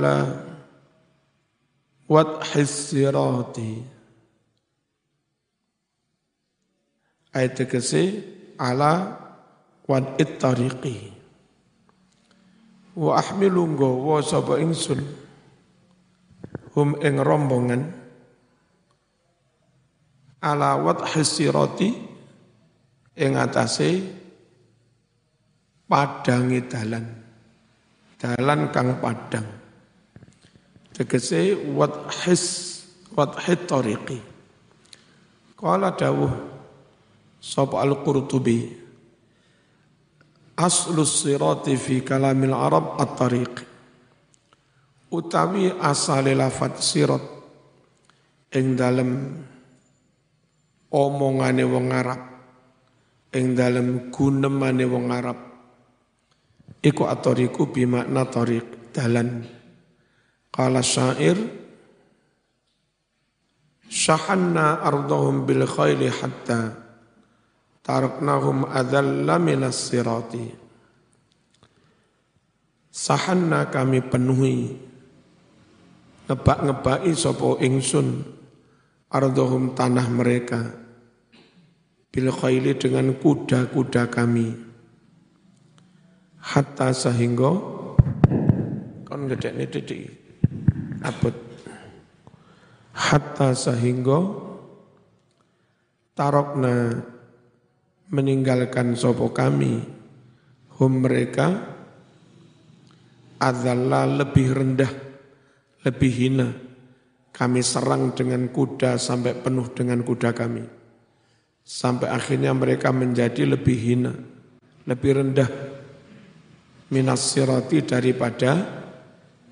ala wadhis sirati. Ayat tegese ala wad'it tariqi wa ahmilu nggawa sapa ingsun. Hum ing rombongan. Ala wadhis sirati ing atase padangi dalan. Dalan kang padang tegese wadhis wadhit tariqi. Qala dawuh sapa al-qurtubi aslus sirati fi kalamil arab at-tariq. Utawi asale lafat sirat ing dalem omongane wong Arab ing dalem gunemane wong Arab iku at-tariqu bi makna tariq dalan qala syair syahanna ardahum bil khayli hatta taraknahum adalla minas sirati. Sahanna kami penuhi ngebak-ngebaki sapa ingsun ardohum tanah mereka bil khayli dengan kuda-kuda kami. Hatta sehingga kon gedekne titik abot. Hatta sehingga tarokna meninggalkan sopo kami. Hum mereka adalah lebih rendah lebih hina. Kami serang dengan kuda sampai penuh dengan kuda kami. Sampai akhirnya mereka menjadi lebih hina lebih rendah. Minas sirati daripada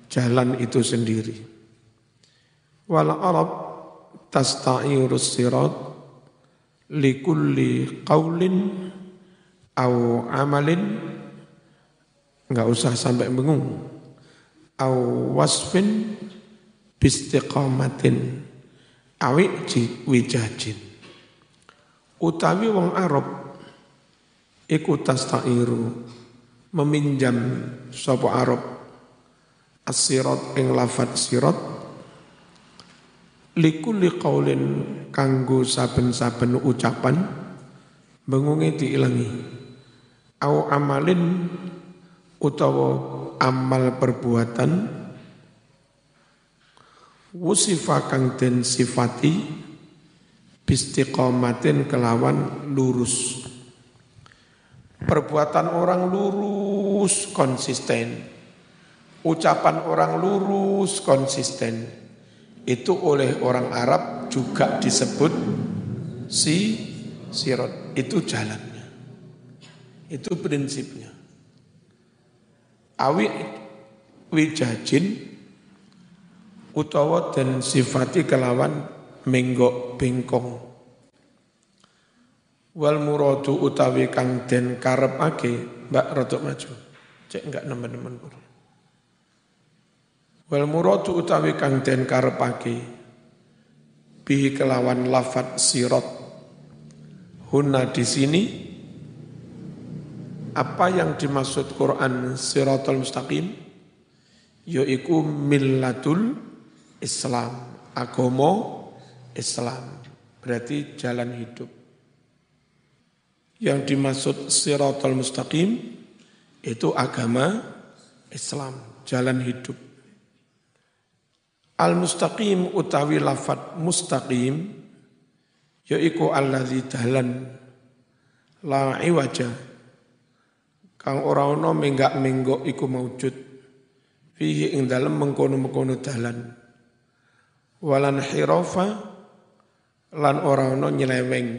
jalan itu sendiri. Wal arab tasta'irus sirat likulli qaulin au amalin. Enggak usah sampai bengung au wasfin bistiqamatin. Awi wijajin. Utawi wong Arab iku tastairu meminjam sapa Arab asirat ing lafat sirat likulli qaulin kanggo saben-saben ucapan bengunge diilangi. Au amalin utawa amal perbuatan wusifa kang den sifati bistiqomatin kelawan lurus. Perbuatan orang lurus konsisten ucapan orang lurus konsisten itu oleh orang Arab juga disebut si sirot. Itu jalannya. Itu prinsipnya. Awi wijajin utawa dan sifati kelawan menggok bengkong. Wal muradu utawi kang den karepake, Mbak rodok maju. Cek enggak nemen-nemen. Wal muradu utawi kang den karepake. Bihi kelawan lafat sirat hunna di sini apa yang dimaksud Quran siratul mustaqim? Yaiku millatul Islam agomo Islam. Berarti jalan hidup. Yang dimaksud siratul mustaqim itu agama Islam jalan hidup Al-mustaqim utawi lafat mustaqim yaiku alladzi dalan la iwaja. Kang ora ana menggak-menggok iku maujud. Fihi ing dalem mengkono-mengkono dalan. Walan hirafa lan ora ana nyeleweng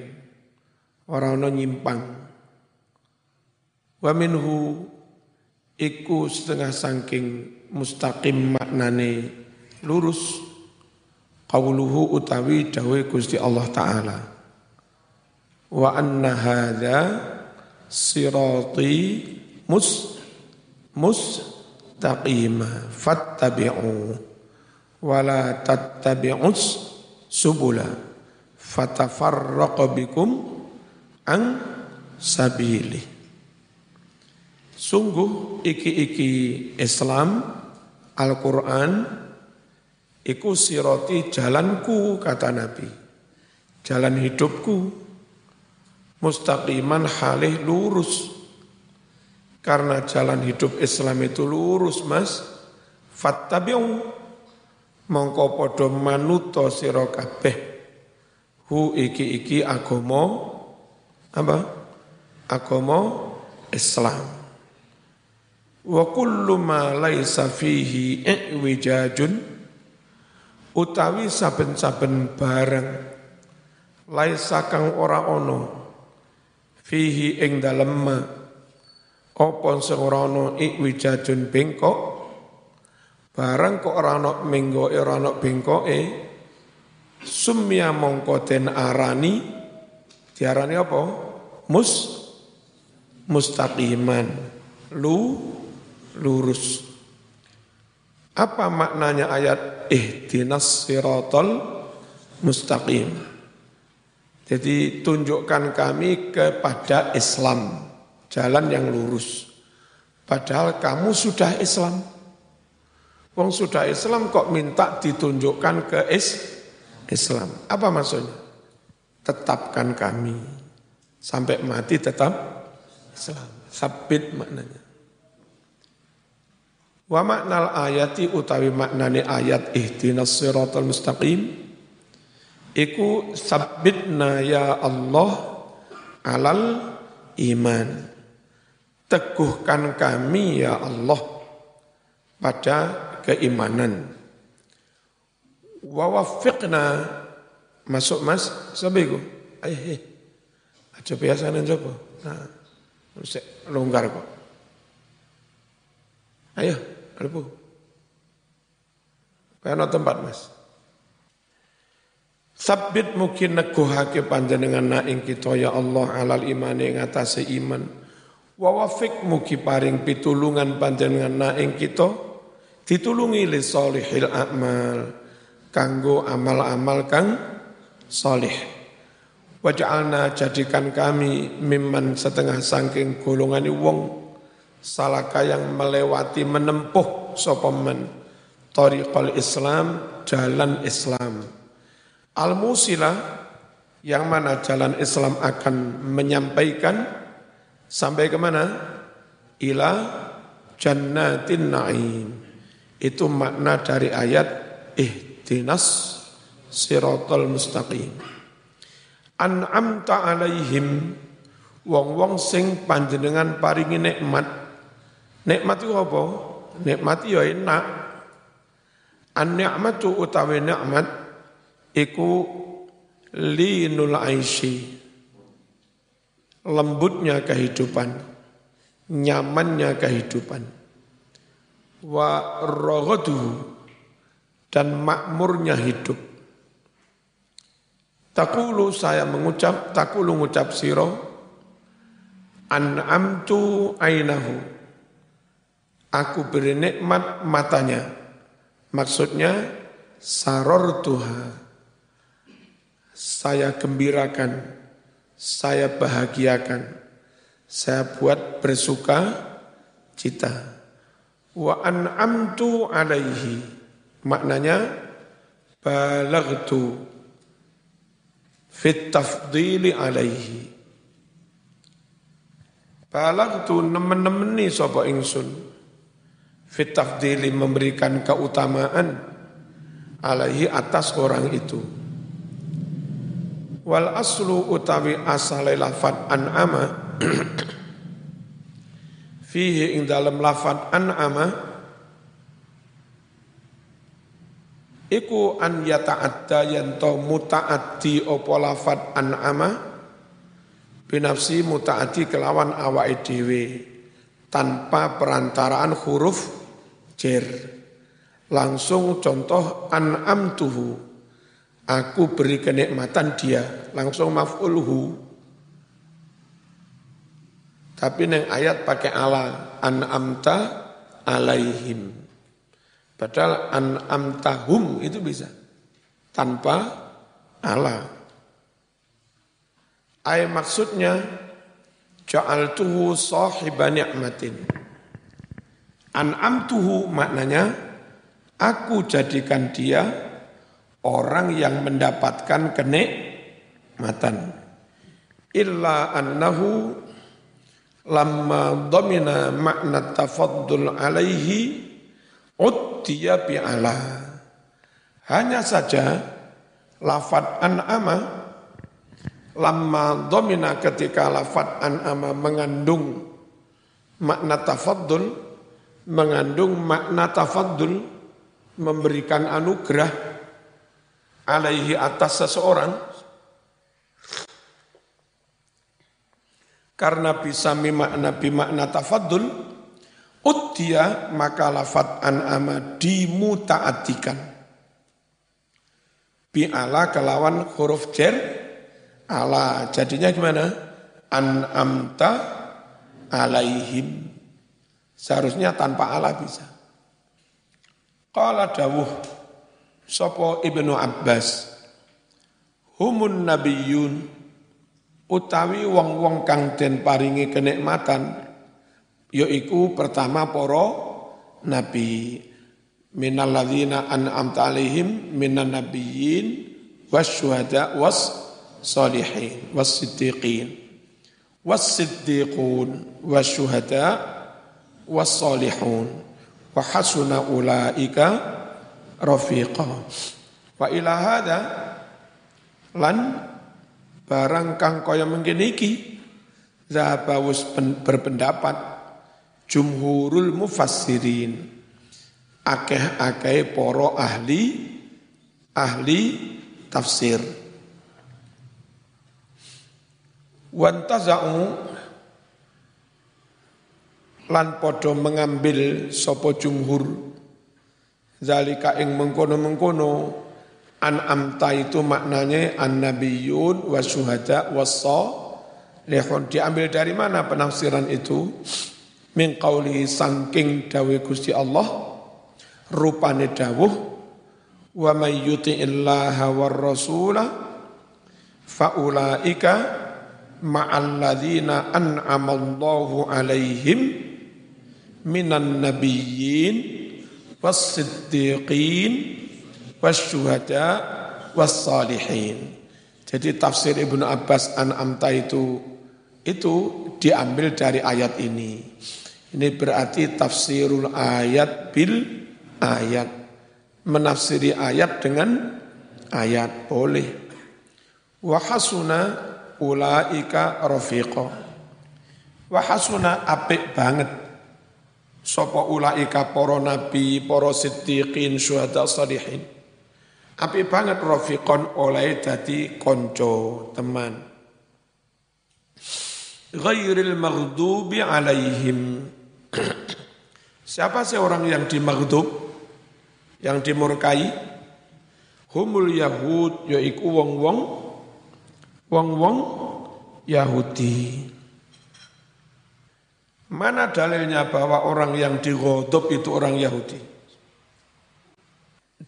ora ana nyimpang. Wa minhu iku setengah saking mustaqim maknane lurus. Qauluhu utawi dawe Gusti Allah taala. Wa anna hadza sirati mus mustaqima. Fattabi'u wa la tattabi'us subula. Fatafarraqa bikum an sabili. Sungguh iki-iki Islam Al-Quran iku siroti jalanku kata Nabi. Jalan hidupku. Mustaqiman halih lurus. Karena jalan hidup Islam itu lurus mas. Fattabi'u. Mongko siro kabeh. Hu iki-iki agomo. Apa? Agomo Islam. Wa kullu ma laisa fihi i'wijajun utawi saben-saben barang. Laisa kang ora ono. Fihi ing dalem ma apa sing ora ono i'wijajun bengkok? Barang kok ora ono minggo ora ono bengkoke. Sumya mongko den arani. Diarani apa? Mus mustaqiman. Lu lurus. Apa maknanya ayat ihdinas siratal mustaqim? Jadi tunjukkan kami kepada Islam, jalan yang lurus. Padahal kamu sudah Islam. Wong sudah Islam kok minta ditunjukkan ke is Islam. Apa maksudnya? Tetapkan kami. Sampai mati tetap Islam. Sabit maknanya. Wa maknal ayati utawi maknane ayat ihdinas siratal mustaqim iku sabbitna ya Allah alal iman. Teguhkan kami ya Allah pada keimanan. Wa waffiqna masuk mas sabiku. Ayo, aja biasa coba. Nah, longgar kok. Ayo. Lepu. Karena tempat mas. Sabit mungkin neguhake panjenengan na ing kita ya Allah alal imani ing atase iman. Wa wafik mugi paring pitulungan panjenengan na ing kita ditulungi li solihil amal kanggo amal-amal kang solih. Waj'alna jadikan kami mimman setengah sangking golongan wong salaka yang melewati menempuh sopaman tariqal Islam jalan Islam. Al musilah yang mana jalan Islam akan menyampaikan sampai ke mana? Ila jannatin na'im. Itu makna dari ayat ihdinas siratal mustaqim. An'amta alaihim wong-wong sing panjenengan paringi nikmat Nikmat itu apa? Nikmat ya enak. An-ni'matu utawi nikmat iku linul aisy. Lembutnya kehidupan, nyamannya kehidupan. Wa rogodu dan makmurnya hidup. Takulu saya mengucap, takulu mengucap siro, an'amtu ainahu Aku beri nikmat matanya. Maksudnya saror Tuhan. Saya gembirakan, saya bahagiakan, saya buat bersuka cita. Wa an'amtu alaihi. Maknanya balagtu fit tafdili alaihi. Balagtu nemen-nemeni sapa ingsun fitafdili memberikan keutamaan alaihi atas orang itu. Wal aslu utawi asale lafat an'ama fihi ing dalam lafat an'ama iku an yata'adda yanto muta'addi opo lafat an'ama binafsi muta'addi kelawan awake dhewe tanpa perantaraan huruf jer. Langsung contoh an'am tuhu. Aku beri kenikmatan dia. Langsung maf'ulhu. Tapi neng ayat pakai ala an'amta alaihim. Padahal an'amtahum itu bisa. Tanpa ala. Ayat maksudnya ja'altuhu sahiba ni'matin. An'amtuhu maknanya Aku jadikan dia orang yang mendapatkan kenikmatan. Illa annahu lamma domina makna tafaddul alaihi uddiya bi'ala. Hanya saja lafad an'ama lamma domina ketika lafad an'ama mengandung makna tafaddul mengandung makna tafaddul memberikan anugerah alaihi atas seseorang karena bisa mimakna bimakna tafaddul Uddiya maka lafat an'ama dimutaatikan. Bi'ala kelawan huruf jer ala. Jadinya gimana? An'amta alaihim. Seharusnya tanpa ala bisa. Qala dawuh Sopo Ibnu Abbas Humun nabiyun utawi wong-wong kang den paringi kenikmatan yaiku pertama poro nabi minal ladzina an'amta alaihim minan nabiyyin wasyuhada was salihin was siddiqin was siddiqun wasyuhada was salihun wa hasuna ulaika rafiqa. Wa ila hadha lan barang kang kaya mengkene iki Zahabawus berpendapat jumhurul mufassirin. Akeh-akeh poro ahli ahli tafsir. Wantaza'u lan podo mengambil sopo jumhur. Zalika ing mengkono-mengkono an amta itu maknanya an nabiyun wa syuhada was lehon diambil dari mana penafsiran itu? Min qauli sangking dawe Gusti Allah rupane dawuh wa may yuti'illaha war rasula faulaika ma'alladzina an'amallahu alaihim minan nabiyyin was-siddiqin was-syuhada was-salihin jadi tafsir Ibnu Abbas An'amta itu itu diambil dari ayat ini. Ini berarti tafsirul ayat bil ayat. Menafsiri ayat dengan ayat boleh. Wahasuna ulaika rafiqa. Wahasuna apik banget. Sopo ulaika poro nabi, poro siddiqin, syuhada salihin. Apik banget rafiqon oleh dadi konco, teman. Ghairil maghdubi alaihim Siapa sih orang yang dimaghdub? Yang dimurkai? Humul Yahud yaiku wong-wong wong-wong Yahudi. Mana dalilnya bahwa orang yang digodop itu orang Yahudi?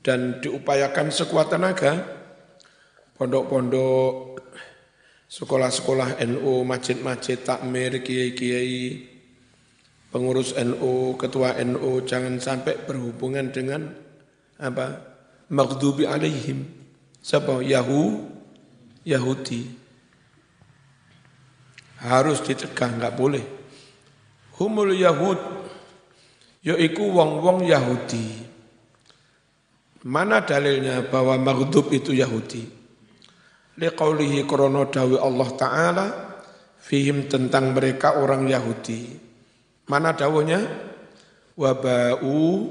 Dan diupayakan sekuat tenaga, pondok-pondok, sekolah-sekolah NU, masjid-masjid, takmir, kiai-kiai, pengurus NU, ketua NU jangan sampai berhubungan dengan apa? Maghdubi alaihim. Siapa? Yahu, Yahudi. Harus dicegah, enggak boleh. Humul Yahud, yaiku wong-wong Yahudi. Mana dalilnya bahwa maghdub itu Yahudi? Liqaulihi krono dawi Allah Ta'ala, fihim tentang mereka orang Yahudi. Mana dawuhnya? Waba'u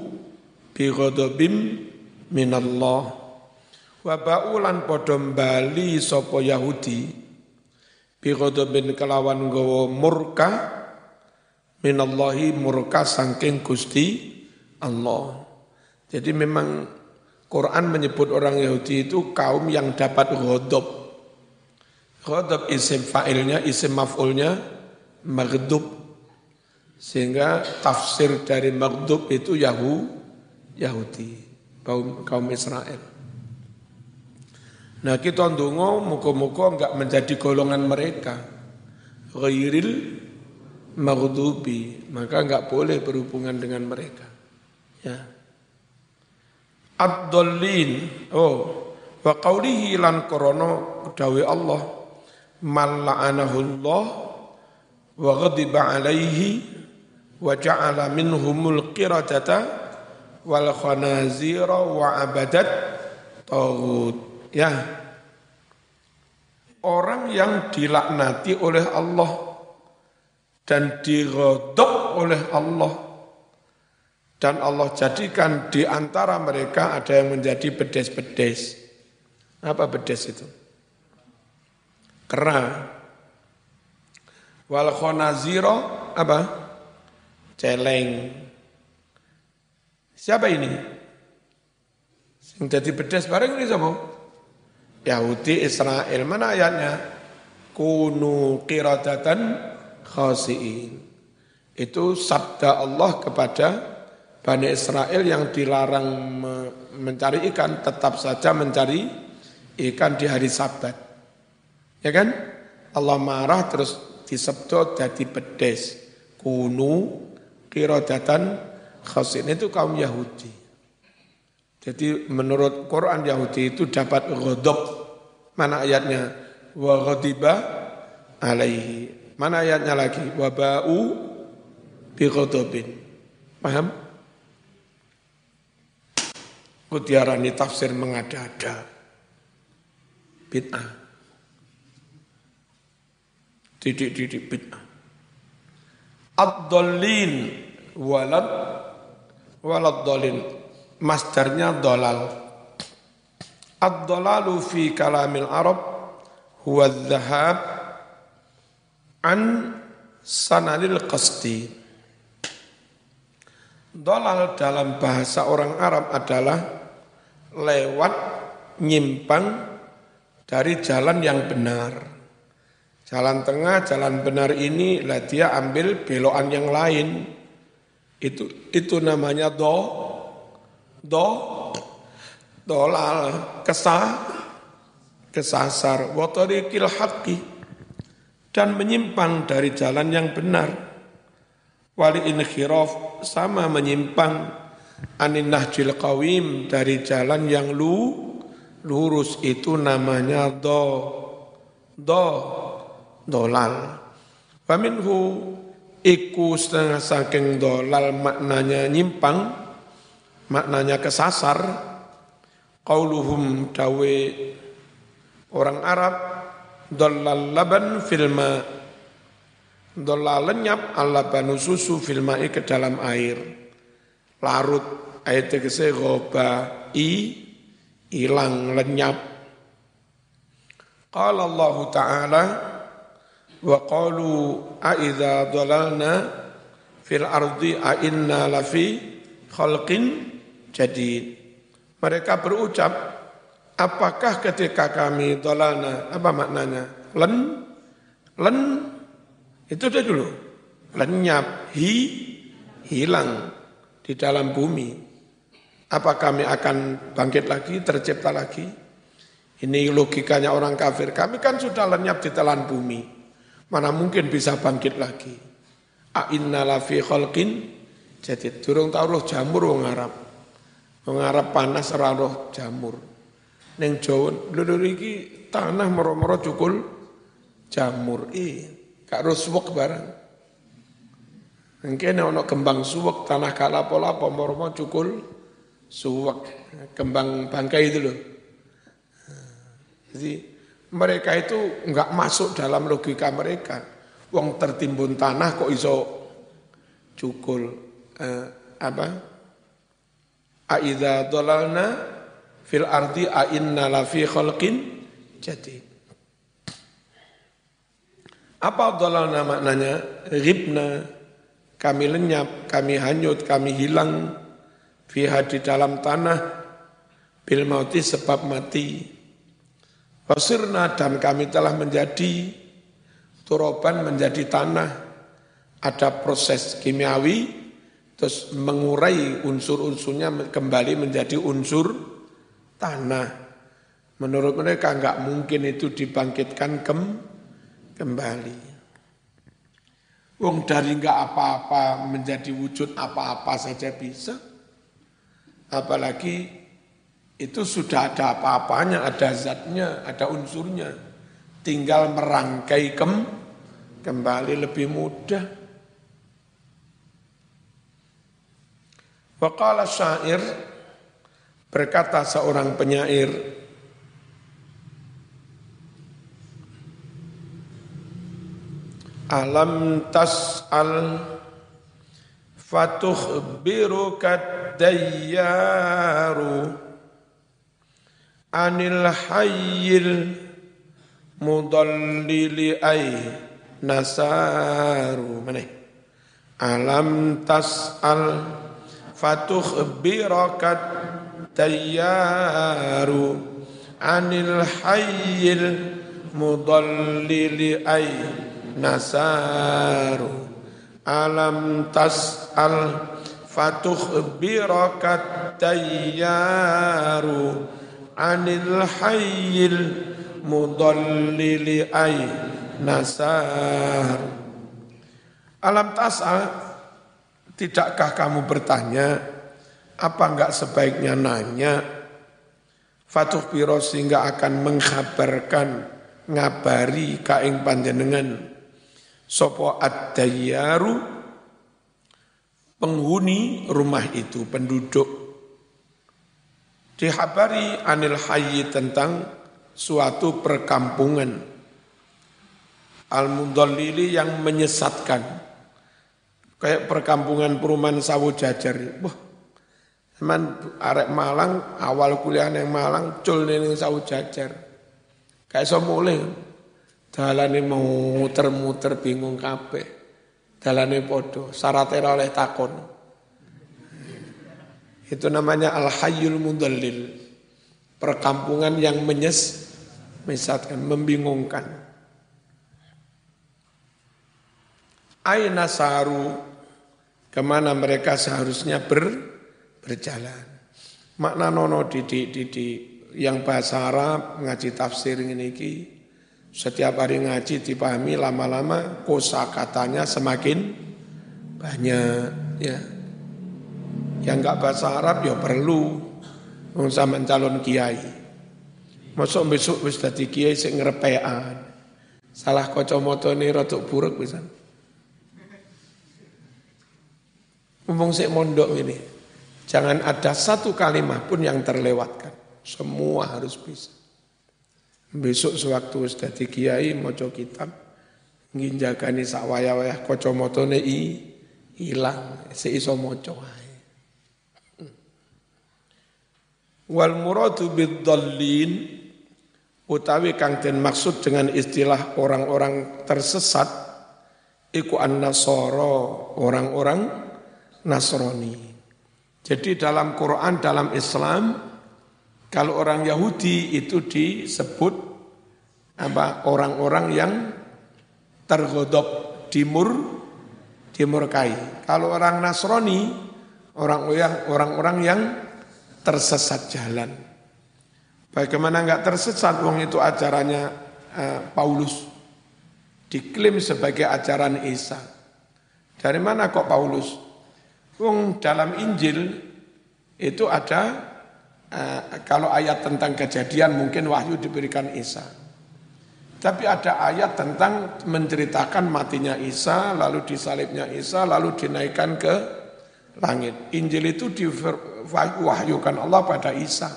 bi ghadabim minallah. Waba'u lan padha bali sapa Yahudi bi kelawan gawa murka minallahi murka saking Gusti Allah. Jadi memang Quran menyebut orang Yahudi itu kaum yang dapat ghadab. Ghadab isim fa'ilnya, isim maf'ulnya maghdub sehingga tafsir dari maghdub itu Yahu, Yahudi, kaum, kaum Israel. Nah kita ndonga muka-muka enggak menjadi golongan mereka. Ghairil maghdubi, maka enggak boleh berhubungan dengan mereka. Ya. ad-dallin oh wa qawlihi lan korono dawe Allah man la'anahu Allah wa ghadiba alaihi wa ja'ala minhumul qiradata wal khanazira wa abadat tagut ya orang yang dilaknati oleh Allah dan digodok oleh Allah dan Allah jadikan di antara mereka ada yang menjadi bedes-bedes. Apa bedes itu? Kera. Wal khonaziro apa? Celeng. Siapa ini? Yang jadi bedes bareng ini siapa? Yahudi Israel. Mana ayatnya? Kunu qiradatan khasiin. Itu sabda Allah kepada Bani Israel yang dilarang mencari ikan tetap saja mencari ikan di hari Sabat. Ya kan? Allah marah terus disebut jadi pedes. Kunu kirodatan khasin itu kaum Yahudi. Jadi menurut Quran Yahudi itu dapat godok. Mana ayatnya? Wa ghadiba alaihi. Mana ayatnya lagi? Wa ba'u bi Paham? Kutiarani tafsir mengada-ada. Bid'ah. Didik-didik bid'ah. Ad-dolin walad walad dolin. Masdarnya dolal. Ad-dolalu fi kalamil Arab huwa dhahab an sananil qasdi. Dolal dalam bahasa orang Arab adalah lewat nyimpang dari jalan yang benar. Jalan tengah, jalan benar ini lah dia ambil belokan yang lain. Itu itu namanya do do dolal kesah kesasar watorikil haqqi dan menyimpang dari jalan yang benar. Wali inkhiraf sama menyimpang. Anin nahjil qawim dari jalan yang lu lurus itu namanya do do dolal. Faminhu iku setengah saking dolal maknanya nyimpang maknanya kesasar. Qauluhum dawe orang Arab dolal laban filma dolal lenyap Allah banu susu filmai ke dalam air. Larut ayat tegese goba i hilang lenyap. Qala Allah taala wa qalu a idza dhalalna fil ardi a inna lafi khalqin jadid. Mereka berucap apakah ketika kami dhalalna apa maknanya len len itu dia dulu lenyap hi hilang di dalam bumi. Apa kami akan bangkit lagi, tercipta lagi? Ini logikanya orang kafir. Kami kan sudah lenyap di telan bumi. Mana mungkin bisa bangkit lagi? A'inna lafi khalqin jadi durung roh jamur wong Arab. Wong Arab panas roh jamur. Ning Jawa lho iki tanah moro-moro cukul jamur. Ih, gak roh suwek barang. Mungkin ono kembang suwek tanah kala pola pomormo cukul suwek kembang bangkai itu loh. Jadi mereka itu enggak masuk dalam logika mereka. Wong tertimbun tanah kok iso cukul eh, apa? Aida dolalna fil ardi a inna la fi khalqin jadi. Apa dolalna maknanya? Ribna kami lenyap, kami hanyut, kami hilang fiha di dalam tanah bil mauti sebab mati. Wasirna dan kami telah menjadi turoban menjadi tanah. Ada proses kimiawi terus mengurai unsur-unsurnya kembali menjadi unsur tanah. Menurut mereka enggak mungkin itu dibangkitkan kem, kembali. Wong dari enggak apa-apa menjadi wujud apa-apa saja bisa. Apalagi itu sudah ada apa-apanya, ada zatnya, ada unsurnya. Tinggal merangkai kem, kembali lebih mudah. Waqala syair, berkata seorang penyair, Alam tas'al fatukhbiruka dayyaru anil hayyil mudallili ay nasaru mana? Alam tas'al fatukhbiraka tayyaru anil hayyil mudallili ay nasaru alam tas'al fatukhbiraka tayyaru anil hayyil mudallili ay nasar alam tas'a tidakkah kamu bertanya apa enggak sebaiknya nanya? Fatuh Biro sehingga akan mengkhabarkan ngabari kaing panjenengan. Sopo ad-dayyaru? Penghuni rumah itu penduduk. Dihabari anil hayyi tentang suatu perkampungan. Al-mudallili yang menyesatkan. Kayak perkampungan perumahan sawu jajar. Wah teman arek Malang awal kuliah yang Malang cul ning sawu jajar. Kayak so mulai dalane mau muter-muter bingung kabeh. Dalane podo syaratnya oleh takon. Itu namanya al-hayyul mudallil. Perkampungan yang menyes, menyesatkan, membingungkan. Aina saru, ke mana mereka seharusnya ber, berjalan. Makna nono didik didik yang bahasa Arab ngaji tafsir ini ki setiap hari ngaji dipahami lama-lama kosa katanya semakin banyak ya yang enggak bahasa Arab ya perlu sampean calon kiai. Masuk besok wis dadi kiai sing ngrepekan. Salah ini rotok buruk bisa. Ngomong sik mondok ini. Jangan ada satu kalimat pun yang terlewatkan. Semua harus bisa. Besok sewaktu dadi kiai maca kitab nginjakani sak wayah-wayah kacamatane i hilang seiso maca Wal muradu bidzallin utawi kang den maksud dengan istilah orang-orang tersesat iku an-nasara, orang-orang Nasrani. Jadi dalam Quran, dalam Islam, kalau orang Yahudi itu disebut apa orang-orang yang tergodok dimur dimurkai. Kalau orang Nasrani, orang-orang orang-orang yang tersesat jalan. Bagaimana enggak tersesat wong itu ajarannya uh, Paulus diklaim sebagai ajaran Isa. Dari mana kok Paulus? Wong dalam Injil itu ada uh, kalau ayat tentang kejadian mungkin wahyu diberikan Isa. Tapi ada ayat tentang menceritakan matinya Isa, lalu disalibnya Isa, lalu dinaikkan ke langit. Injil itu diwahyukan Allah pada Isa.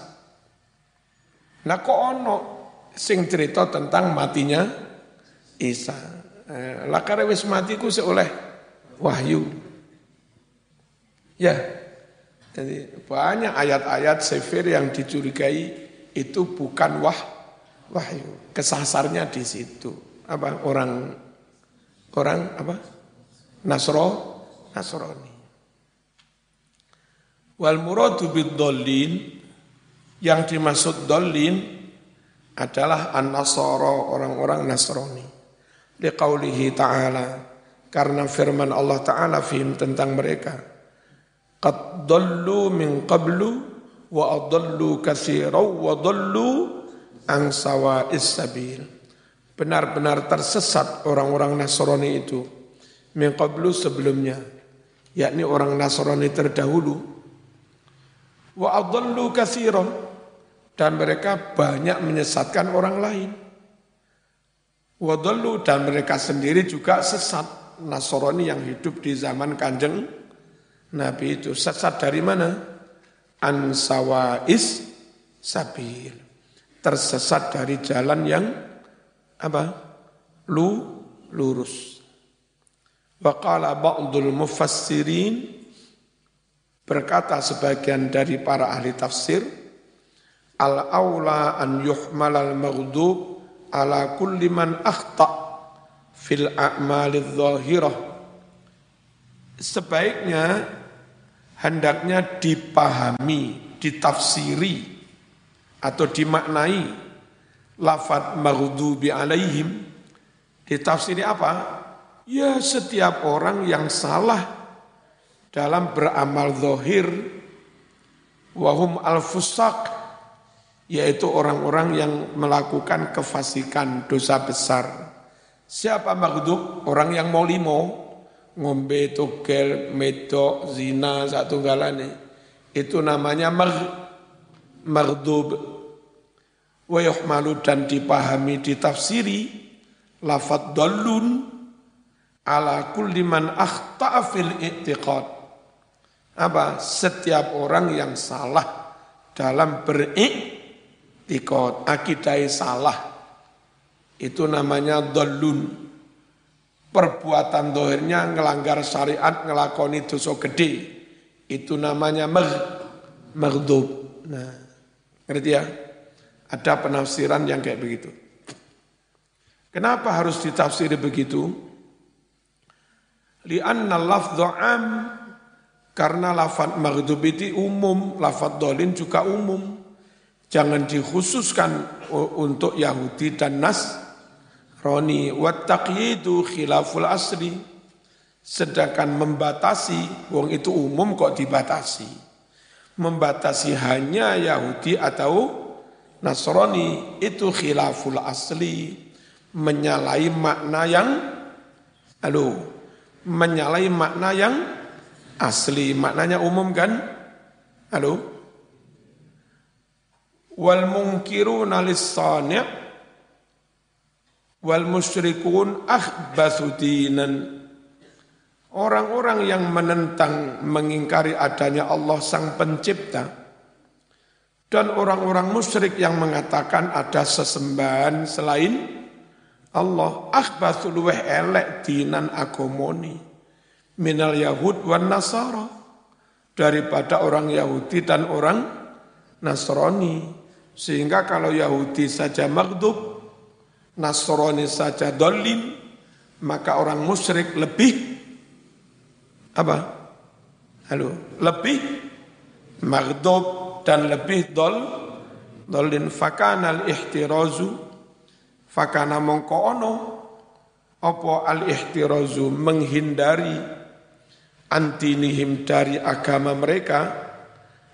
Nah kok ono sing cerita tentang matinya Isa. Eh, lakare wis mati ku seoleh wahyu. Ya. Jadi banyak ayat-ayat sefir yang dicurigai itu bukan wah wahyu. Kesasarnya di situ. Apa orang orang apa? Nasro Nasrani. Wal muradu bidzallin yang dimaksud dolin adalah an-nasara orang-orang Nasrani. Liqaulihi ta'ala karena firman Allah Ta'ala fihim tentang mereka. Qad dallu min qablu wa adallu katsiraw wa dallu an sabil. Benar-benar tersesat orang-orang Nasrani itu min qablu sebelumnya yakni orang Nasrani terdahulu wa adallu katsiran dan mereka banyak menyesatkan orang lain. Wadallu dan mereka sendiri juga sesat. Nasrani yang hidup di zaman kanjeng Nabi itu sesat dari mana? Ansawais sabil. Tersesat dari jalan yang apa? Lu lurus. Wa qala ba'dul mufassirin berkata sebagian dari para ahli tafsir al aula an yuhmal al maghdub ala kulli man akhta fil a'malidh dhahirah sebaiknya hendaknya dipahami, ditafsiri atau dimaknai lafad maghdubi alaihim ditafsiri apa? Ya setiap orang yang salah dalam beramal zahir wahum al-fusaq yaitu orang-orang yang melakukan kefasikan dosa besar. Siapa maghdub? Orang yang mau limo, ngombe, togel, medok, zina, satu galane. Itu namanya mag, maghdub. Wa yuhmalu dan dipahami, ditafsiri, lafad dallun ala kulli man akhta'a fil i'tiqad. Apa? Setiap orang yang salah dalam beriktikad tikot, akidai salah. Itu namanya dolun. Perbuatan dohirnya ngelanggar syariat, ngelakoni dosa gede. Itu namanya mag, magdub. Nah, ngerti ya? Ada penafsiran yang kayak begitu. Kenapa harus ditafsiri begitu? Lianna lafdhu am karena lafad maghdub itu umum, lafad dolin juga umum. Jangan dikhususkan untuk Yahudi dan Nasrani. Wattaqyidu khilaful asli. Sedangkan membatasi, wong itu umum kok dibatasi. Membatasi hanya Yahudi atau Nasrani itu khilaful asli. Menyalahi makna yang, aduh, menyalahi makna yang asli. Maknanya umum kan? Halo? wal munkiruna lis-sani' wal musyrikun akhbathu dinan Orang-orang yang menentang, mengingkari adanya Allah Sang Pencipta, dan orang-orang musyrik yang mengatakan ada sesembahan selain Allah, akhbathu luweh elek dinan agomoni, minal Yahud wan Nasara, daripada orang Yahudi dan orang Nasrani. Sehingga kalau Yahudi saja maghdub, Nasrani saja dolim, maka orang musyrik lebih apa? Halo, lebih maghdub dan lebih dol dolin. Fakana al ihtirazu fakana mongko ono apa al ihtirazu menghindari antinihim dari agama mereka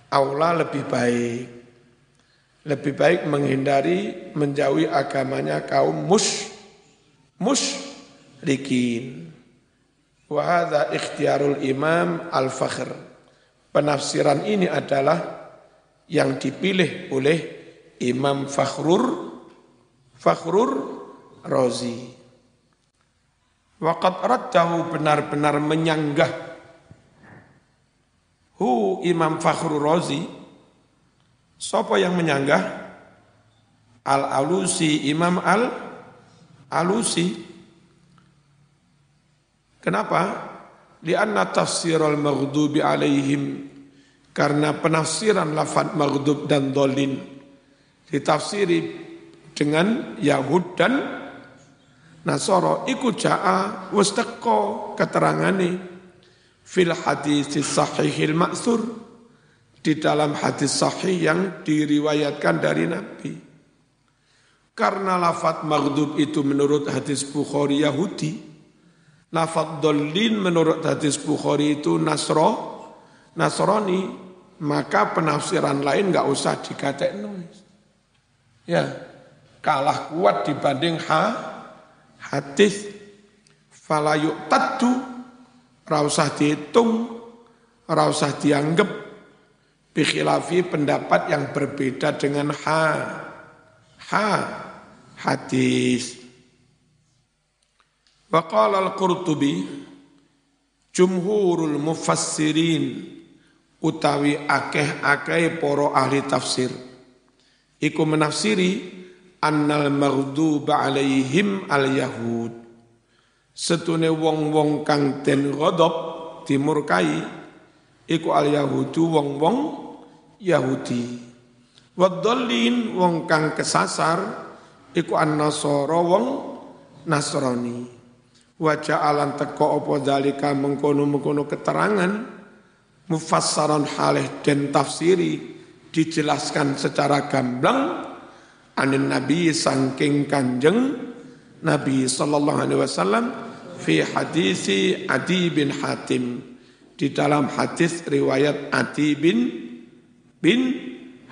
aula lebih baik lebih baik menghindari menjauhi agamanya kaum mus musyrikin. Wa hadza ikhtiarul Imam Al-Fakhr. Penafsiran ini adalah yang dipilih oleh Imam Fakhrur Fakhrur Razi. Waqad raddahu benar-benar menyanggah hu Imam Fakhrur Razi Sopo yang menyanggah? Al-Alusi, Imam Al-Alusi. Kenapa? Lianna tafsir al-maghdubi alaihim. Karena penafsiran lafad maghdub dan dolin ditafsiri dengan Yahud dan Nasoro iku ja'a wastaqo keterangane fil hadis sahihil maksur di dalam hadis sahih yang diriwayatkan dari Nabi. Karena lafat maghdub itu menurut hadis Bukhari Yahudi, lafat dolin menurut hadis Bukhari itu Nasro, Nasrani, maka penafsiran lain nggak usah dikatek nulis. Ya, kalah kuat dibanding ha, hadis falayuk tatu, rausah dihitung, rausah dianggap, Bikhilafi pendapat yang berbeda dengan ha. Ha. Hadis. Wa qala al-Qurtubi jumhurul mufassirin utawi akeh-akeh poro ahli tafsir iku menafsiri annal maghduba alaihim al yahud setune wong-wong kang den ghadab dimurkai iku al yahudu wong-wong Yahudi. Wadallin wong kang kesasar. Iku an nasara wong Nasrani. Wajah alam teko opo dalika mengkono-mengkono keterangan. Mufassaran halih dan tafsiri dijelaskan secara gamblang. Anin nabi sangking kanjeng nabi sallallahu alaihi wasallam fi hadisi Adi bin Hatim di dalam hadis riwayat Adi bin bin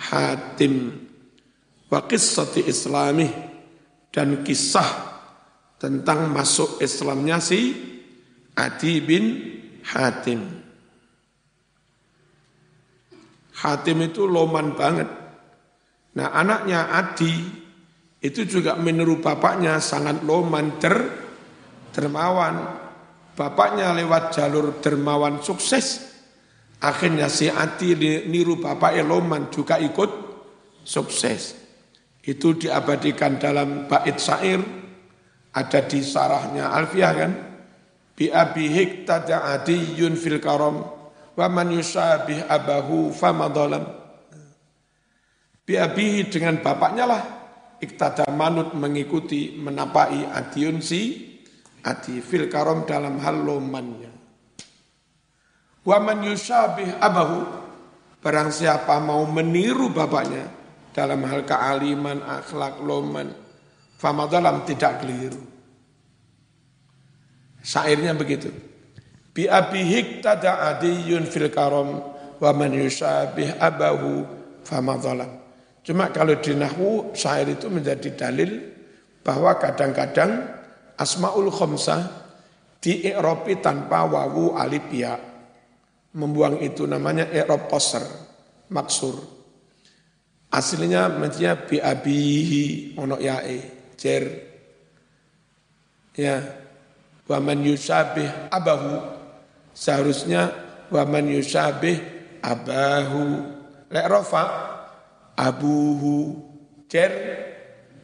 Hatim wa qissati islami dan kisah tentang masuk Islamnya si Adi bin Hatim. Hatim itu loman banget. Nah anaknya Adi itu juga meniru bapaknya sangat loman der, dermawan. Bapaknya lewat jalur dermawan sukses. Akhirnya si Adi niru bapaknya loman juga ikut sukses. Itu diabadikan dalam bait syair ada di sarahnya Alfiyah kan bi abi hiktada adiyun fil karam wa man yusabih abahu famadhalam bi abihi dengan bapaknya lah iktada manut mengikuti menapai adiyun si adi fil karam dalam hal lomannya wa man yusabih abahu barang siapa mau meniru bapaknya dalam hal kealiman akhlak loman Famadalam tidak keliru. Syairnya begitu. Bi abihik tada adiyun fil karam wa man yusabih abahu famadalam. Cuma kalau di nahwu syair itu menjadi dalil bahwa kadang-kadang asmaul khamsah di i'rabi tanpa wawu alif ya. Membuang itu namanya i'rab qasr, maksur. Aslinya mestinya bi abihi ono yae jer. Ya. Waman yusabih abahu. Seharusnya waman yusabih abahu. Lek rofa abuhu jer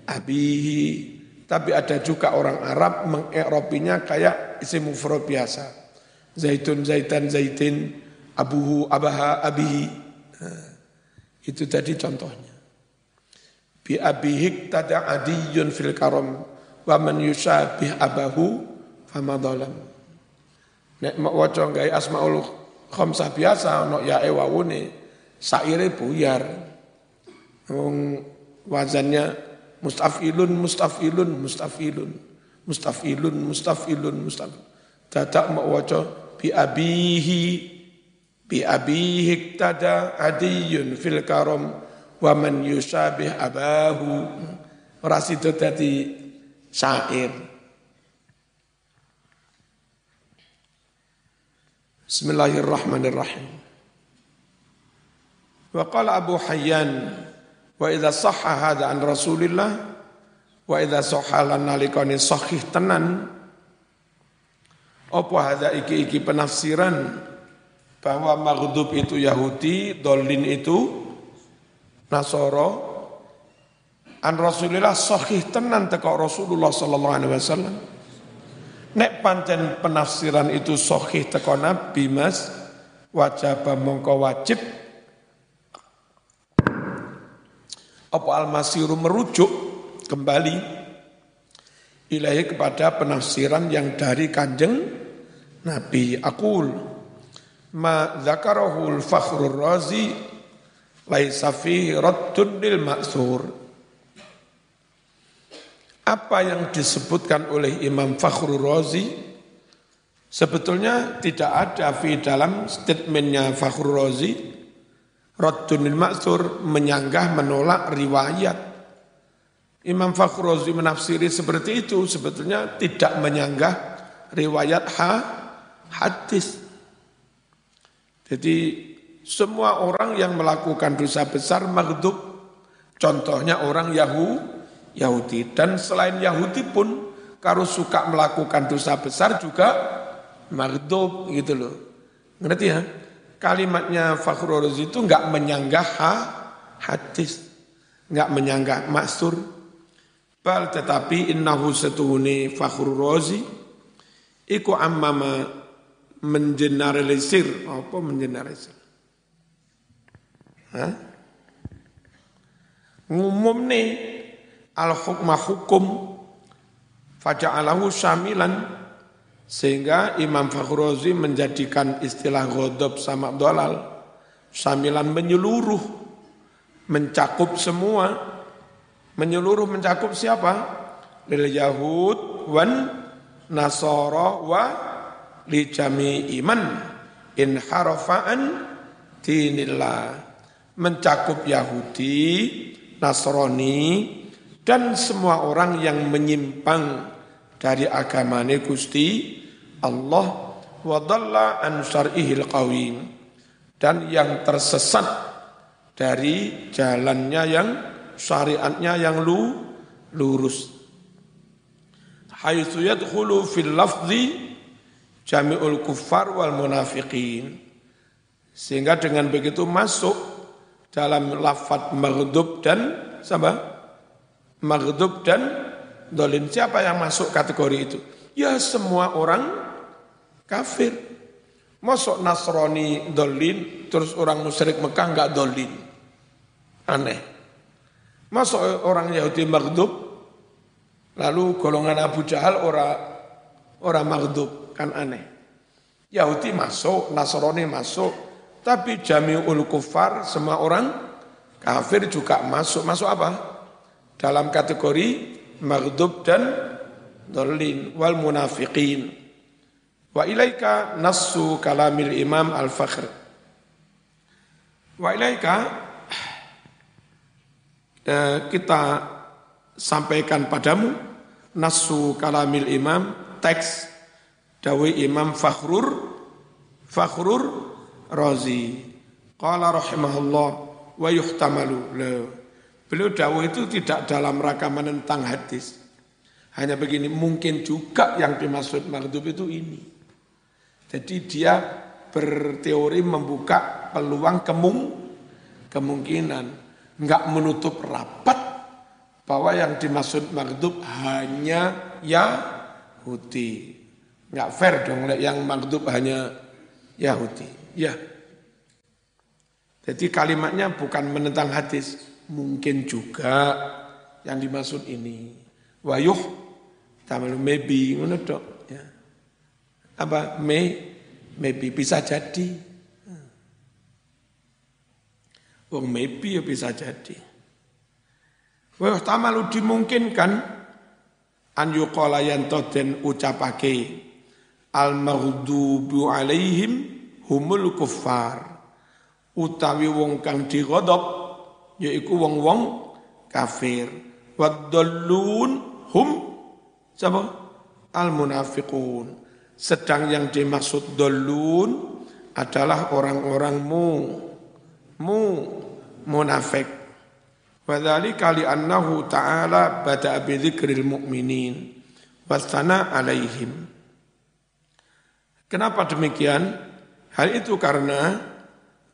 abihi tapi ada juga orang Arab mengeropinya kayak isim mufrad biasa. Zaitun zaitan zaitin abuhu abaha abihi. Nah, itu tadi contohnya. Bi abihik tada adiyun fil karam wa man yusabih abahu fama dhalam nek mak waca gawe asmaul khamsah biasa ono ya e wawune saire buyar. Wong wazannya mustafilun mustafilun mustafilun. Mustafilun mustafilun mustaf dadak mak waca bi abihi bi abihik tada adiyun fil karam wa man yusabih abahu. Ora sida dadi syair. Bismillahirrahmanirrahim. Wa qala Abu Hayyan wa idza sahha hadha an Rasulillah wa idza sahha lan sahih tenan apa hadza iki-iki penafsiran bahwa maghdub itu Yahudi, dolin itu Nasoro an Rasulillah sahih tenan teko Rasulullah sallallahu alaihi wasallam. Nek pancen penafsiran itu sahih teko Nabi Mas wajib mongko wajib apa al-masiru merujuk kembali ilahi kepada penafsiran yang dari kanjeng Nabi? Akul ma zakarahul fakhrul razi laisa fihi raddun lil ma'thur apa yang disebutkan oleh Imam Fakhrul Razi sebetulnya tidak ada fi dalam statementnya Fakhrul Razi raddun lil ma'thur menyanggah menolak riwayat Imam Fakhrul Razi menafsiri seperti itu sebetulnya tidak menyanggah riwayat ha hadis jadi semua orang yang melakukan dosa besar maghdub. Contohnya orang Yahu, Yahudi. Dan selain Yahudi pun, kalau suka melakukan dosa besar juga maghdub gitu loh. Ngerti ya? Kalimatnya Fakhrul Razi itu enggak menyanggah ha, hadis. Enggak menyanggah maksur. Bal tetapi innahu setuhuni Fakhrul Razi iku ammama mengeneralisir apa mengeneralisir Hah? ngumum nih al hukma hukum faja'alahu syamilan sehingga Imam Fakhruzi menjadikan istilah godop sama dolal syamilan menyeluruh mencakup semua. Menyeluruh mencakup siapa? Lil yahud wan nasara wa li iman in harafaan dinillah. Mencakup Yahudi, Nasrani, dan semua orang yang menyimpang dari agamanya Gusti Allah wadalla an syar'ihil qawim. Dan yang tersesat dari jalannya yang syariatnya yang lu, lurus. Haitsu yadkhulu fil lafzi jami'ul kuffar wal munafiqin. Sehingga dengan begitu masuk dalam lafat maghdub dan sama maghdub dan dolin siapa yang masuk kategori itu ya semua orang kafir masuk Nasrani dolin terus orang musyrik Mekah enggak dolin aneh masuk orang Yahudi maghdub Lalu golongan Abu Jahal ora ora maghdub kan aneh. Yahudi masuk, Nasrani masuk, tapi jami'ul kufar semua orang kafir juga masuk. Masuk apa? Dalam kategori maghdub dan dolin wal munafiqin. Wa ilaika nassu kalamil imam al-fakhr. Wa ilaika eh, kita sampaikan padamu nasu kalamil imam teks dawi imam Fakhrur Fakhrur Razi qala rahimahullah wa yuhtamalu beliau dawu itu tidak dalam rangka menentang hadis hanya begini mungkin juga yang dimaksud maghdub itu ini jadi dia berteori membuka peluang kemung kemungkinan enggak menutup rapat bahwa yang dimaksud maghdub hanya Yahudi. Enggak fair dong yang maghdub hanya Yahudi. Ya. Jadi kalimatnya bukan menentang hadis, mungkin juga yang dimaksud ini. Wayuh tamal maybe ngono ya. Apa may maybe bisa jadi. Wong maybe ya bisa jadi. Wa tamalu dimungkinkan an yuqala yanto den ucapake al maghdubu alaihim humul kuffar utawi wong kang digodop yaiku wong-wong kafir. Wadallun hum sapa al munafiqun sedang yang dimaksud dolun adalah orang-orang mu mu munafik. Wadhalika li'annahu ta'ala bada'a bidzikril mu'minin. Wastana alaihim. Kenapa demikian? Hal itu karena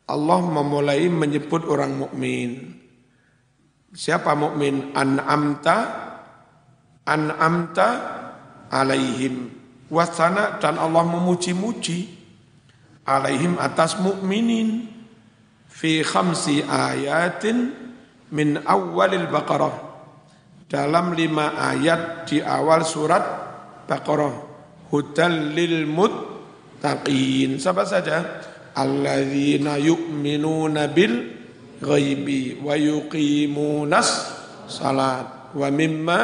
Allah memulai menyebut orang mukmin. Siapa mukmin? An'amta an'amta alaihim. Wasana dan Allah memuji-muji alaihim atas mukminin fi khamsi ayatin min awalil Baqarah dalam lima ayat di awal surat Baqarah hudal lil muttaqin siapa saja alladzina yu'minuna bil ghaibi wa yuqimunas salat wa mimma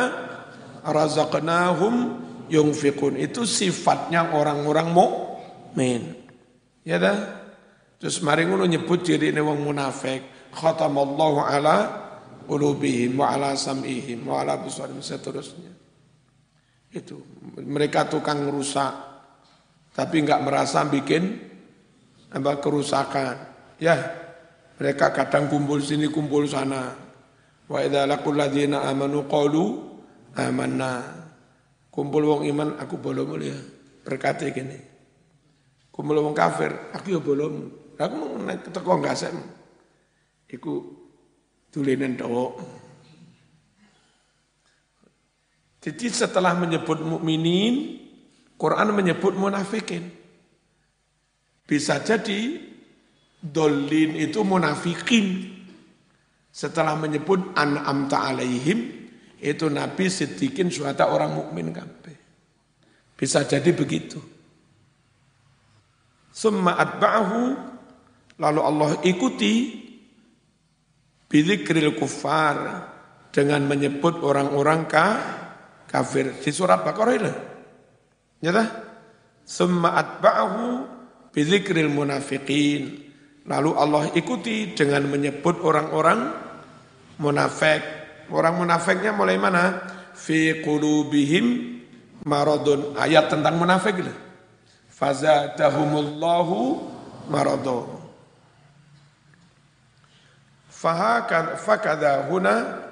razaqnahum yunfiqun itu sifatnya orang-orang mukmin ya dah? Terus mari ngono nyebut diri ini wong munafik. Khatamallahu ala ulubihim wa ala sam'ihim wa ala busarim seterusnya. Itu. Mereka tukang rusak. Tapi enggak merasa bikin apa kerusakan. Ya, mereka kadang kumpul sini, kumpul sana. Wa idza laqul ladzina amanu qalu amanna. Kumpul wong iman aku bolong ya. Berkati gini. Kumpul wong kafir, aku ya bolong. Aku mau naik teko gasem. Iku tulinan dawa. Jadi setelah menyebut mukminin, Quran menyebut munafikin. Bisa jadi dolin itu munafikin. Setelah menyebut an'amta alaihim, itu Nabi sedikin suatu orang mukmin kabeh. Bisa jadi begitu. Summa atba'ahu, lalu Allah ikuti bilikril kufar dengan menyebut orang-orang ka, kafir. Di surat Baqarah ini. Nyata? Summa atba'ahu bilikril munafiqin. Lalu Allah ikuti dengan menyebut orang-orang munafik. Orang munafiknya mulai mana? Fi qulubihim maradun. Ayat tentang munafik itu. Fazadahumullahu maradun. Fakada huna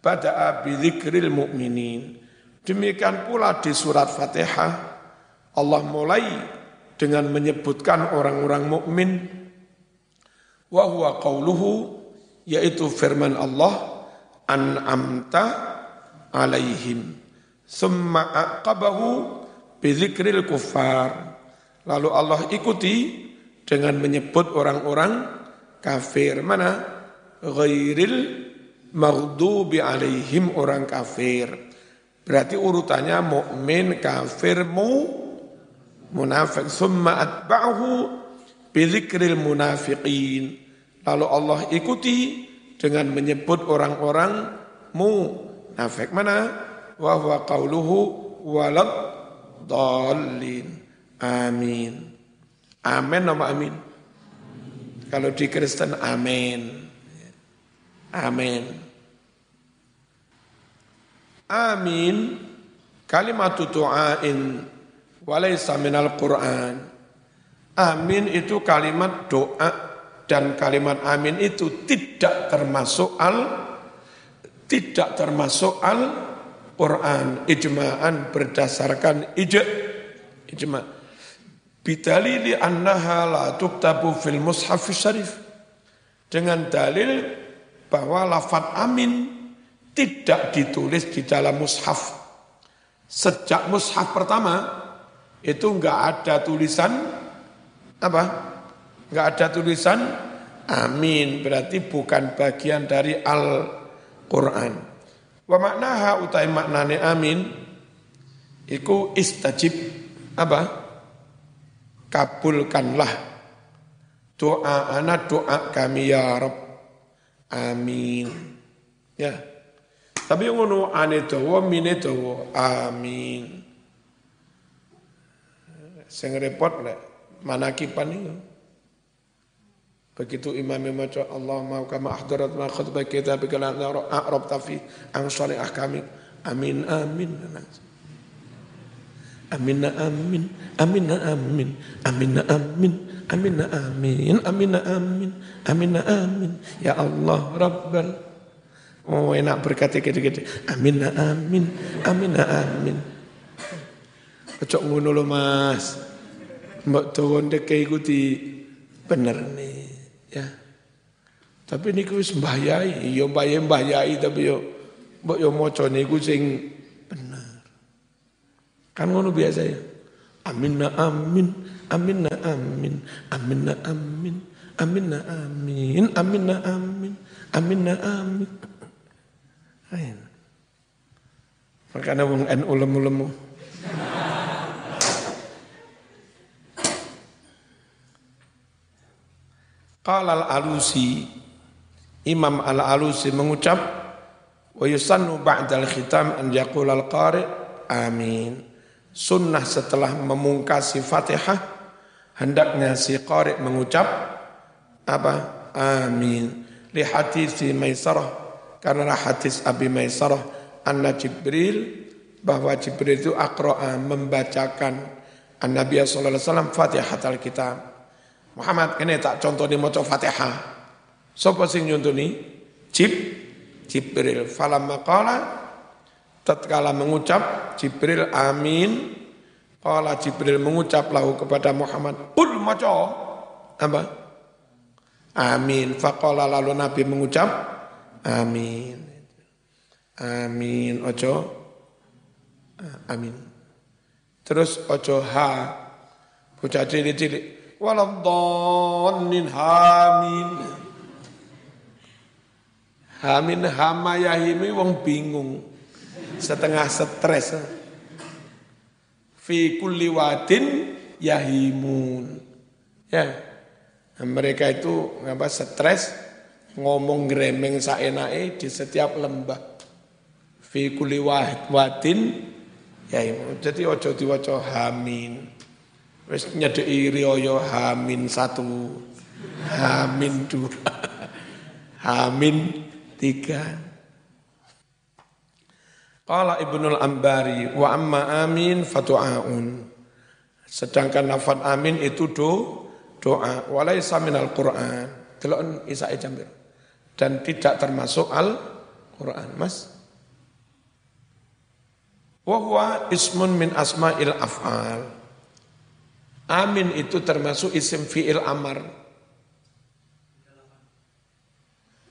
bada'a bidzikril mu'minin. Demikian pula di surat Fatihah Allah mulai dengan menyebutkan orang-orang mukmin wa huwa qauluhu yaitu firman Allah an'amta alaihim summa aqabahu bidzikril kuffar. Lalu Allah ikuti dengan menyebut orang-orang kafir. Mana? Ghairil maghdubi alaihim orang kafir. Berarti urutannya mukmin kafir mu munafik summa atba'ahu bidzikril munafiqin Lalu Allah ikuti dengan menyebut orang-orang munafik. Mana? Wa huwa qauluhu walad dallin. Amin. Amin nama amin. Kalau di Kristen amin. Amin. Amin kalimat tu'ain walaysa minal Qur'an. Amin itu kalimat doa dan kalimat amin itu tidak termasuk al tidak termasuk al Quran. Ijma'an berdasarkan ij ijma. Bidalili annaha la tuktabu fil mushaf syarif. Dengan dalil bahwa lafaz amin tidak ditulis di dalam mushaf. Sejak mushaf pertama itu enggak ada tulisan apa Enggak ada tulisan amin, berarti bukan bagian dari Al-Quran. Wa maknaha utai maknane amin, iku istajib, apa? Kabulkanlah doa anak doa kami ya Rabb. Amin. Ya. Tapi ngono ane dawa mine dawa amin. Sing repot lek manakipan itu. Begitu imam membaca Allah mau kama ahdarat ma khutbah kita bikala a'rab tafi ang salih ahkami. Amin amin. Amin amin. Amin amin. Amin amin. Amin amin. Amin amin. Amin amin. Ya Allah Rabbal Oh enak berkata gitu-gitu. Amin amin. Amin amin. Cocok ngono lo Mas. Mbak tawon dek ikuti bener nih. Ya. Tapi niku wis mbahyai, ya mbahyai mbahyai tapi yo mbok yo maca niku sing bener. Kan ngono biasa ya. Amin amin, amin amin, amin amin, amin amin, amin amin, amin amin. Amin. Makanya wong NU lemu-lemu. Qala al-Alusi Imam al-Alusi mengucap wa yusannu ba'dal khitam an yaqul al-qari amin. Sunnah setelah memungkasi Fatihah hendaknya si qari mengucap apa? Amin. Li hadis Maisarah karena hadis Abi Maisarah anna Jibril bahwa Jibril itu akroa membacakan An Nabi sallallahu alaihi wasallam Fatihah al-Kitab Muhammad ini tak contoh di maca Fatihah. Sopo sing nyontoni? Jib Jibril. Falamma qala tatkala mengucap Jibril amin. Qala Jibril mengucap lahu kepada Muhammad, "Ul maca." Apa? Amin. Faqala lalu Nabi mengucap amin. Amin. Ojo. Amin. Terus ojo ha. Bocah cilik-cilik waladhalin hamin. Hamin hama yahimi wong bingung. Setengah stres. Fi kulli wadin yahimun. Ya. Mereka itu apa stres ngomong gremeng saenake di setiap lembah. Fi kulli wadin yahimun. Jadi ojo diwaca hamin. Wis nyedeki riyo Hamin satu, Hamin dua, Hamin tiga. Qala Ibnul Ambari wa amma amin fatu'aun. Sedangkan lafaz amin itu do, doa walaisa minal Qur'an. Delok Isa Jambir. Dan tidak termasuk Al-Qur'an, Mas. Wa huwa ismun min asma'il af'al. Amin itu termasuk isim fi'il amar.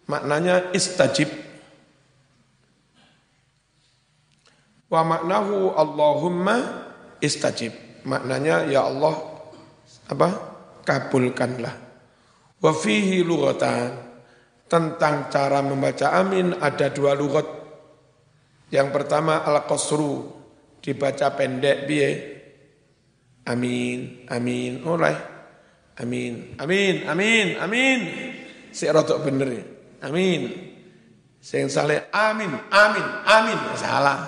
Maknanya istajib. Wa maknahu Allahumma istajib. Maknanya ya Allah apa? kabulkanlah. Wa fihi lughatan. Tentang cara membaca amin ada dua lugat. Yang pertama al-qasru dibaca pendek biye Amin, amin, oleh. Amin, amin, amin, amin. Si rotok bener ya. Amin. Sing saleh amin, amin, amin. Salah.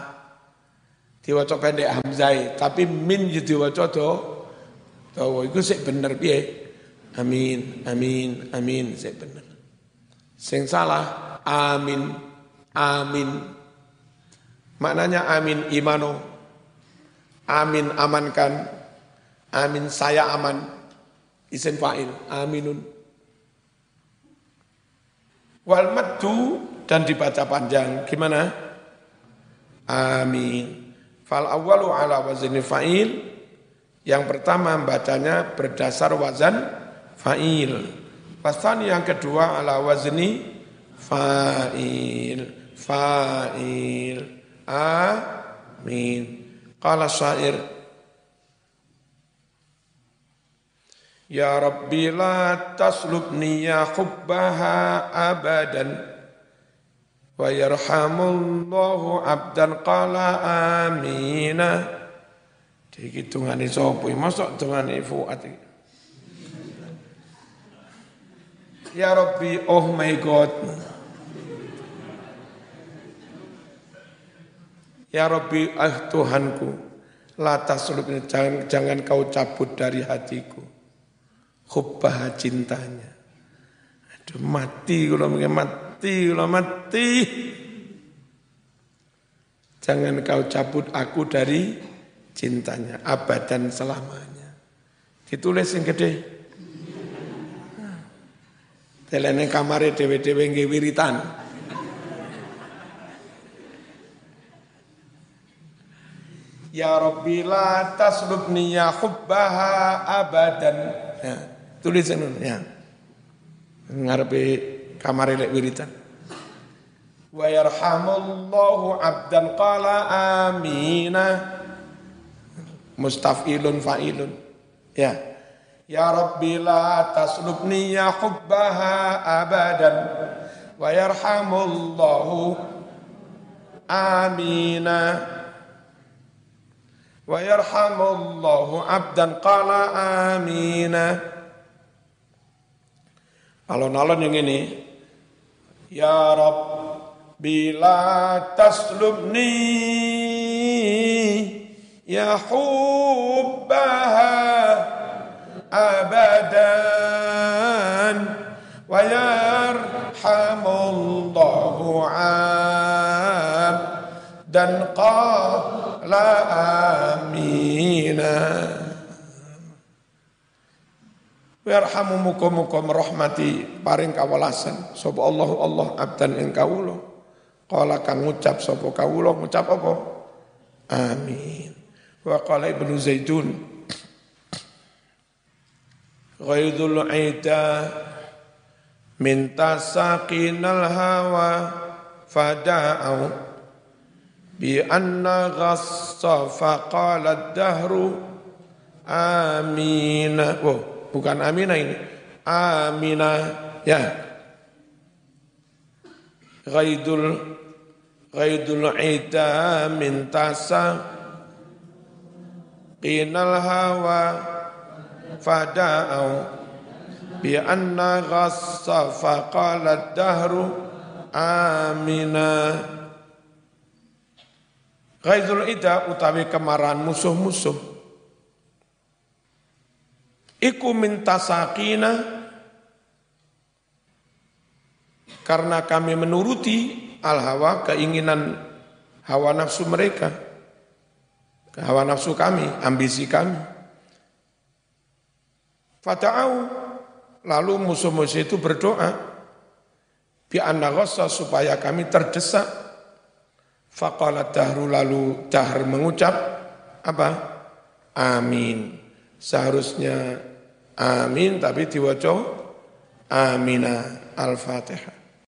Diwaca pendek hamzai, tapi min yo diwaca do. Tahu iku sik bener piye? Amin, amin, amin sik bener. Sing salah amin, amin. Maknanya amin imano. Amin amankan, Amin saya aman. Isim fa'il. Aminun. Wal maddu dan dibaca panjang. Gimana? Amin. Fal awalu ala wazni fa'il. Yang pertama bacanya berdasar wazan fa'il. Pasan yang kedua ala wazni fa'il. Fa'il. Amin. Qala syair. Ya Rabbi la taslubni ya khubbaha abadan. Wa yarhamullahu abdan qala amina. Iki dungane sapa mosok dungane Fuad Ya Rabbi oh my God. Ya Rabbi ah Tuhanku la taslubni jangan, jangan kau cabut dari hatiku Khubah cintanya. Aduh mati kalau mungkin mati, kalau mati. Jangan kau cabut aku dari cintanya, abadan selamanya. Ditulis yang gede. Telene kamare dewe-dewe nggih wiritan. Ya Rabbi la taslubni ya khubbaha abadan. Ya tulis ya. Ngarepe kamar lek wiritan. Wa yarhamullahu abdan qala amina. Mustafilun fa'ilun. Ya. Ya rabbi la taslubni ya hubbaha abadan. Wa yarhamullahu amina. Wa yarhamullahu abdan qala amina Alon-alon yang ini. Ya Rab, bila taslubni ya hubbaha abadan wa yarhamullahu dan qala amina Yarhamu muka-muka merahmati paring kawalasan sapa Allah Allah abdan ing kawula. Qala kang ngucap sapa kawula ngucap apa? Amin. Wa qala Ibnu Zaidun Ghaidul aida minta sakinal hawa fada'au bi anna ghassa faqala dahru amina. Oh, bukan Amina ini. Amina ya. Ghaidul Ghaidul ida min tasa qinal hawa fada'au bi anna ghassa faqala dahru amina Ghaidul ida utawi kemarahan musuh-musuh Iku minta sakina karena kami menuruti al-hawa keinginan hawa nafsu mereka. Hawa nafsu kami, ambisi kami. Fata'au lalu musuh-musuh itu berdoa bi supaya kami terdesak. Faqalat dahru lalu dahr mengucap apa? Amin. Seharusnya amin tapi diwaca amina al-fatihah